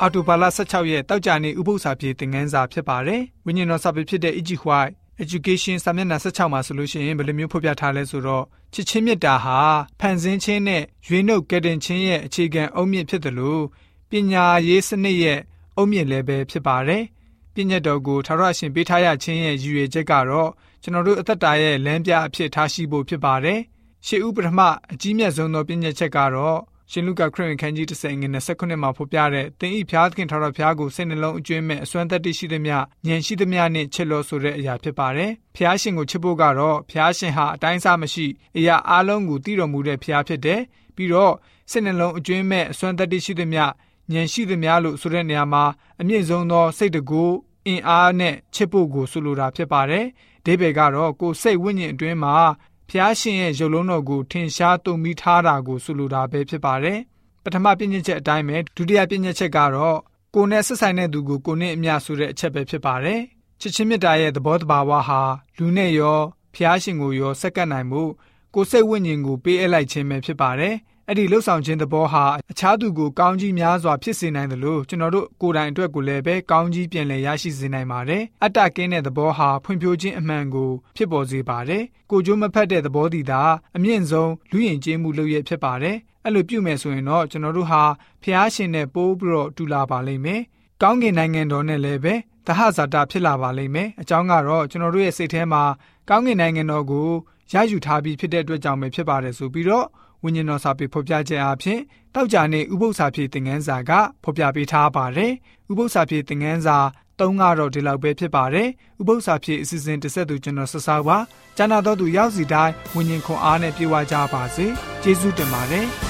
အော်တိုဘာလ16ရက်တောက်ကြနေဥပုသ္စာပြေသင်ခန်းစာဖြစ်ပါတယ်ဝိညာဉ်တော်စာပေဖြစ်တဲ့ E.G. White education စာမျက်နှာ16မှာဆိုလို့ရှိရင်ဘယ်လိုမျိုးဖော်ပြထားလဲဆိုတော့ချစ်ချင်းမြတ်တာဟာဖန်ဆင်းခြင်းနဲ့ရွေးနှုတ်ကယ်တင်ခြင်းရဲ့အခြေခံအုတ်မြစ်ဖြစ်တယ်လို့ပညာရေးစနစ်ရဲ့အုတ်မြစ်လည်းပဲဖြစ်ပါတယ်ပြည့်ညတ်တော်ကိုထာဝရရှင်ပေးထားရခြင်းရဲ့ရည်ရွယ်ချက်ကတော့ကျွန်တော်တို့အသက်တာရဲ့လမ်းပြအဖြစ်ထားရှိဖို့ဖြစ်ပါတယ်ရှေးဥပထမအကြီးမြတ်ဆုံးသောပြည့်ညတ်ချက်ကတော့ ရှင်လုကာခရစ်ဝင်ခန်းကြီး30ငွေ29မှာဖော်ပြတဲ့သင်ဤဖျားသခင်ထာဝရဘုရားကိုစိတ်နှလုံးအကျွမ်းမဲ့အစွမ်းသက်တရှိသမျှဉာဏ်ရှိသမျှနဲ့ချစ်လို့ဆိုတဲ့အရာဖြစ်ပါတယ်။ဖျားရှင်ကိုချစ်ဖို့ကတော့ဖျားရှင်ဟာအတိုင်းစားမရှိအရာအလုံးကိုတည်တော်မူတဲ့ဖျားဖြစ်တယ်။ပြီးတော့စိတ်နှလုံးအကျွမ်းမဲ့အစွမ်းသက်တရှိသမျှဉာဏ်ရှိသမျှလို့ဆိုတဲ့နေရာမှာအမြင့်ဆုံးသောစိတ်တကူအင်အားနဲ့ချစ်ဖို့ကိုဆိုလိုတာဖြစ်ပါတယ်။ဒေဘေကတော့ကိုယ်စိတ်ဝိညာဉ်အတွင်းမှာ ဖျားရှင်ရဲ့ရုပ်လုံးတော်ကိုထင်ရှားတုံမိထားတာကိုဆိုလိုတာပဲဖြစ်ပါတယ်။ပထမပြည့်ညက်ချက်အတိုင်းပဲဒုတိယပြည့်ညက်ချက်ကတော့ကိုနဲ့ဆက်ဆိုင်တဲ့သူကိုကိုနဲ့အမျှဆိုတဲ့အချက်ပဲဖြစ်ပါတယ်။ချစ်ချင်းမြတ်တာရဲ့သဘောတဘာဝဟာလူနဲ့ရောဖျားရှင်ကိုရောဆက်ကပ်နိုင်မှုကိုစိတ်ဝိညာဉ်ကိုပေးအပ်လိုက်ခြင်းပဲဖြစ်ပါတယ်။ အဲ့ဒီလှုပ်ဆောင်ခြင်းသဘောဟာအခြားသူကိုကောင်းကြီးများစွာဖြစ်စေနိုင်တယ်လို့ကျွန်တော်တို့ကိုယ်တိုင်အတွက်ကိုလည်းပဲကောင်းကြီးပြန်လည်ရရှိစေနိုင်ပါတယ်။အတ္တကင်းတဲ့သဘောဟာဖွံ့ဖြိုးခြင်းအမှန်ကိုဖြစ်ပေါ်စေပါတယ်။ကိုကြိုးမဖက်တဲ့သဘောတည်တာအမြင့်ဆုံးလူယဉ်ကျေးမှုလုပ်ရဖြစ်ပါတယ်။အဲ့လိုပြုမယ်ဆိုရင်တော့ကျွန်တော်တို့ဟာဖျားရှင်နဲ့ပိုးပြီးတော့တူလာပါလိမ့်မယ်။ ကောင်းကင်နိုင်ငံတော်နဲ့လည်းပဲသဟဇာတာဖြစ်လာပါလိမ့်မယ်။အကြောင်းကတော့ကျွန်တော်တို့ရဲ့စိတ်ထဲမှာကောင်းကင်နိုင်ငံတော်ကိုရယူထားပြီးဖြစ်တဲ့အတွက်ကြောင့်ပဲဖြစ်ပါတယ်ဆိုပြီးတော့ဝိညာဉ်တော်စာပေဖော်ပြခြင်းအပြင်တောက်ကြနေဥပု္ပ္ပစာဖြစ်သင်ခန်းစာကဖော်ပြပေးထားပါတယ်။ဥပု္ပ္ပစာဖြစ်သင်ခန်းစာသုံးကတော့ဒီလောက်ပဲဖြစ်ပါတယ်။ဥပု္ပ္ပစာဖြစ်အစီအစဉ်တစ်ဆက်သူကျွန်တော်ဆဆာပါ။ကျမ်းနာတော်သူရောက်စီတိုင်းဝိညာဉ်ခွန်အားနဲ့ပြေဝကြပါစေ။ကျေးဇူးတင်ပါတယ်။